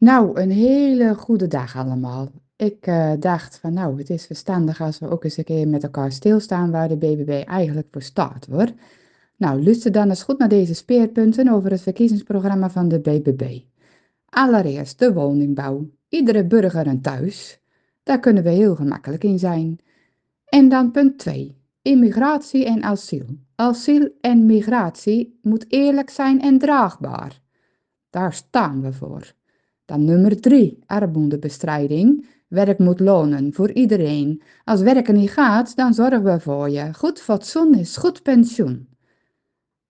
Nou, een hele goede dag allemaal. Ik eh, dacht van nou, het is verstandig als we ook eens een keer met elkaar stilstaan waar de BBB eigenlijk voor staat hoor. Nou, luister dan eens goed naar deze speerpunten over het verkiezingsprogramma van de BBB. Allereerst de woningbouw. Iedere burger een thuis. Daar kunnen we heel gemakkelijk in zijn. En dan punt 2. Immigratie en asiel. Asiel en migratie moet eerlijk zijn en draagbaar. Daar staan we voor. Dan nummer 3. Armoedebestrijding. Werk moet lonen voor iedereen. Als werken niet gaat, dan zorgen we voor je. Goed fatsoen is goed pensioen.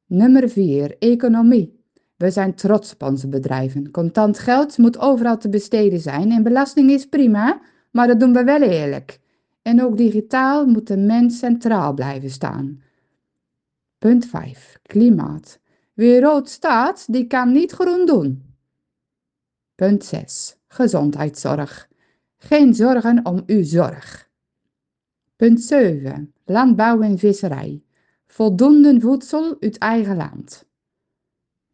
Nummer 4. Economie. We zijn trots op onze bedrijven. Contant geld moet overal te besteden zijn en belasting is prima, maar dat doen we wel eerlijk. En ook digitaal moet de mens centraal blijven staan. Punt 5. Klimaat. Wie rood staat, die kan niet groen doen. Punt 6. Gezondheidszorg. Geen zorgen om uw zorg. Punt 7. Landbouw en visserij. Voldoende voedsel uit eigen land.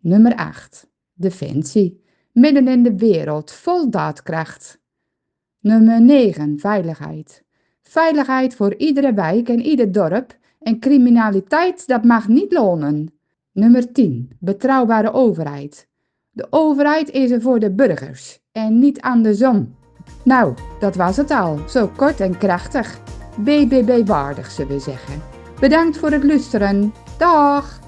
Nummer 8. Defensie. Midden in de wereld, vol daadkracht. Nummer 9. Veiligheid. Veiligheid voor iedere wijk en ieder dorp en criminaliteit dat mag niet lonen. Nummer 10. Betrouwbare overheid. De overheid is er voor de burgers en niet andersom. Nou, dat was het al. Zo kort en krachtig. BBB waardig, zullen we zeggen. Bedankt voor het luisteren. Dag!